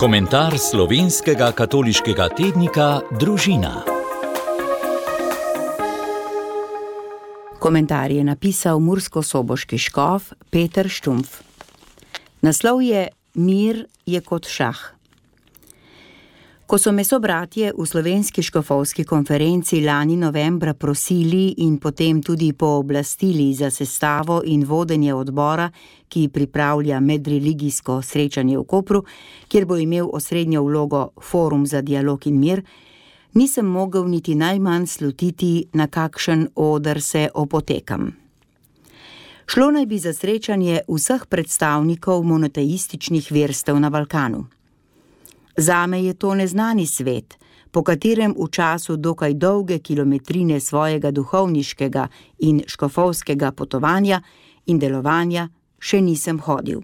Komentar slovenskega katoliškega tednika Družina. Komentar je napisal mursko-soboški škof Peter Štumf. Naslov je Mir je kot šah. Ko so me sobratje v slovenski škofovski konferenci lani novembra prosili in potem tudi pooblastili za sestavo in vodenje odbora, ki pripravlja medreligijsko srečanje v Kopru, kjer bo imel osrednjo vlogo Forum za dialog in mir, nisem mogel niti najmanj slutiti, na kakšen odr se opotekam. Šlo naj bi za srečanje vseh predstavnikov monoteističnih verstev na Balkanu. Zame je to neznani svet, po katerem v času dokaj dolge kilometrine svojega duhovniškega in škofovskega potovanja in delovanja še nisem hodil.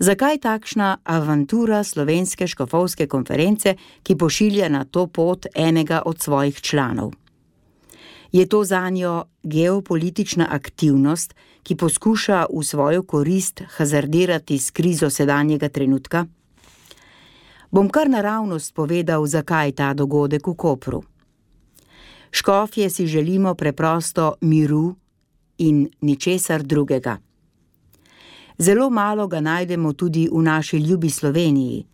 Zakaj takšna avantura slovenske škofovske konference, ki pošilja na to pot enega od svojih članov? Je to za njo geopolitična aktivnost, ki poskuša v svojo korist hazardirati s krizo sedanjega trenutka? Bom kar naravnost povedal, zakaj ta dogodek v Kopru. Škofje si želimo preprosto miru in ničesar drugega. Zelo malo ga najdemo tudi v naši ljubi Sloveniji,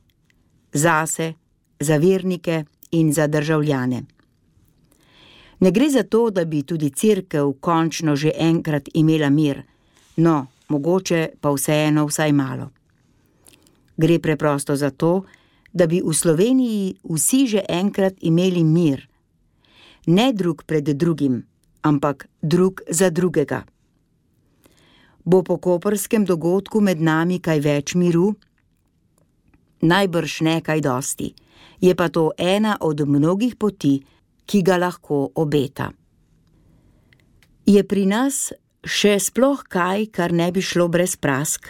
zase, za vernike in za državljane. Ne gre za to, da bi tudi crkva končno že enkrat imela mir, no, mogoče pa vseeno vsaj malo. Gre preprosto za to, da bi v Sloveniji vsi že enkrat imeli mir, ne drug pred drugim, ampak drug za drugega. Bo po koperskem dogodku med nami kaj več miru? Najbrž ne kaj dosti, je pa to ena od mnogih poti, ki ga lahko obeta. Je pri nas še sploh kaj, kar ne bi šlo brez prask?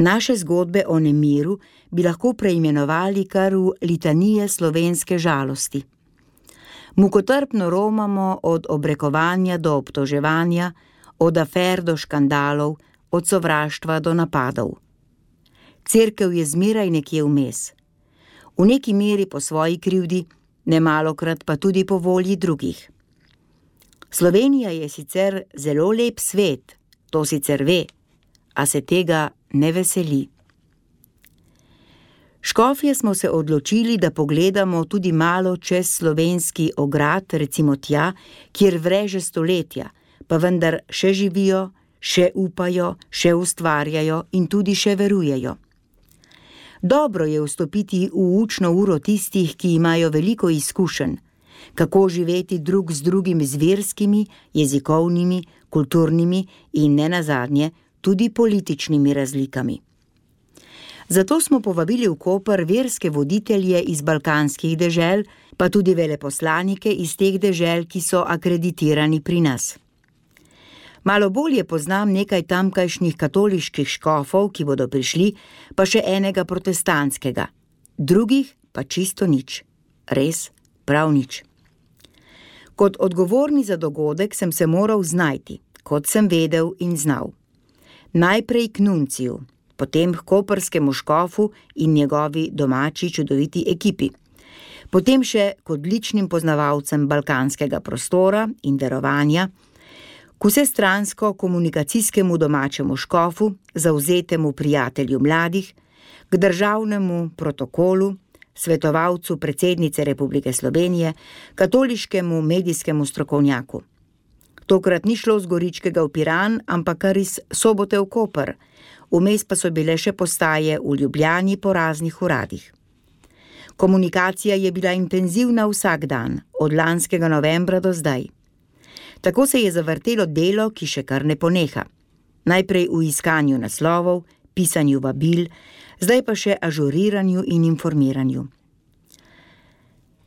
Naše zgodbe o nemiru bi lahko preimenovali kar v litanije slovenske žalosti. Mukotrpno romamo od obrekovanja do obtoževanja, od afer do škandalov, od sovraštva do napadov. Cerkev je zmeraj nekje vmes. V neki meri po svoji krivdi, nemalokrat pa tudi po volji drugih. Slovenija je sicer zelo lep svet, to sicer ve, a se tega ne veseli. Škofje smo se odločili, da pogledamo tudi malo čez slovenski ograd, recimo tja, kjer vreže stoletja, pa vendar še živijo, še upajo, še ustvarjajo in tudi še verujejo. Dobro je vstopiti v učno uro tistih, ki imajo veliko izkušenj, kako živeti drug z drugim z verskimi, jezikovnimi, kulturnimi in ne nazadnje tudi političnimi razlikami. Zato smo povabili v Koper verske voditelje iz balkanskih dežel, pa tudi veleposlanike iz teh dežel, ki so akreditirani pri nas. Malo bolje poznam nekaj tamkajšnjih katoliških škofov, ki bodo prišli, pa še enega protestantskega, drugih pa čisto nič, res prav nič. Kot odgovorni za dogodek sem se moral znajti, kot sem vedel in znal najprej k Nunciju, potem k koperskemu škofu in njegovi domači čudoviti ekipi, potem še k odličnim poznavalcem balkanskega prostora in verovanja, k vsestransko komunikacijskemu domačemu škofu, zauzetemu prijatelju mladih, k državnemu protokolu, svetovalcu predsednice Republike Slovenije, katoliškemu medijskemu strokovnjaku. Tokrat ni šlo z Goričkega v Piran, ampak kar iz sobote v Koper, vmes pa so bile še postaje v Ljubljani po raznih uradih. Komunikacija je bila intenzivna vsak dan, od lanskega novembra do zdaj. Tako se je zavrtelo delo, ki še kar ne poneha. Najprej v iskanju naslovov, pisanju vabil, zdaj pa še ažuriranju in informiranju.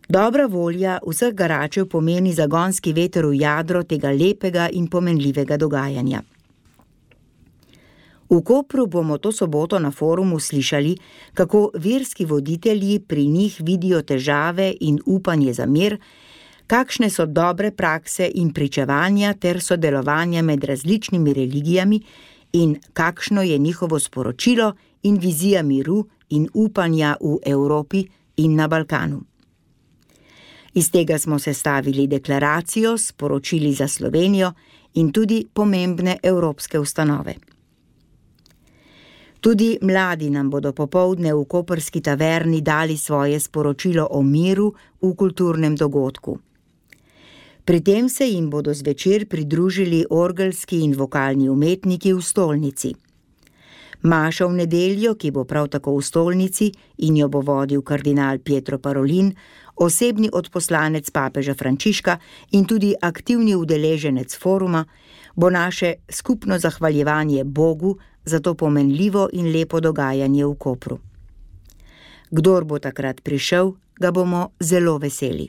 Dobra volja vseh garačev pomeni zagonski veter v jadro tega lepega in pomenljivega dogajanja. V Kopru bomo to soboto na forumu slišali, kako verski voditelji pri njih vidijo težave in upanje za mir, kakšne so dobre prakse in pričevanja ter sodelovanja med različnimi religijami in kakšno je njihovo sporočilo in vizija miru in upanja v Evropi in na Balkanu. Iz tega smo sestavili deklaracijo, sporočili za Slovenijo in tudi pomembne evropske ustanove. Tudi mladi nam bodo popovdne v Koperski taverni dali svoje sporočilo o miru v kulturnem dogodku. Pri tem se jim bodo zvečer pridružili orgelski in vokalni umetniki v stolnici. Maša v nedeljo, ki bo prav tako v stolnici in jo bo vodil kardinal Pietro Parolin, osebni odposlanec papeža Frančiška in tudi aktivni udeleženec foruma, bo naše skupno zahvaljevanje Bogu za to pomenljivo in lepo dogajanje v Kopru. Kdor bo takrat prišel, ga bomo zelo veseli.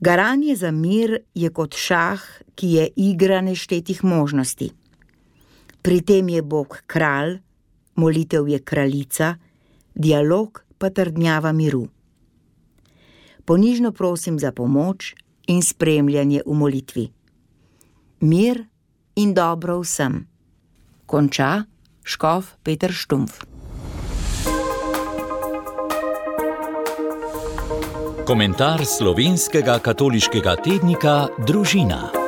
Garanje za mir je kot šah, ki je igra neštetih možnosti. Pri tem je Bog kralj, molitev je kraljica, dialog pa trdnjava miru. Ponižno prosim za pomoč in spremljanje v molitvi. Mir in dobro vsem. Konča Škof Peter Štumf. Komentar slovenskega katoliškega tednika Družina.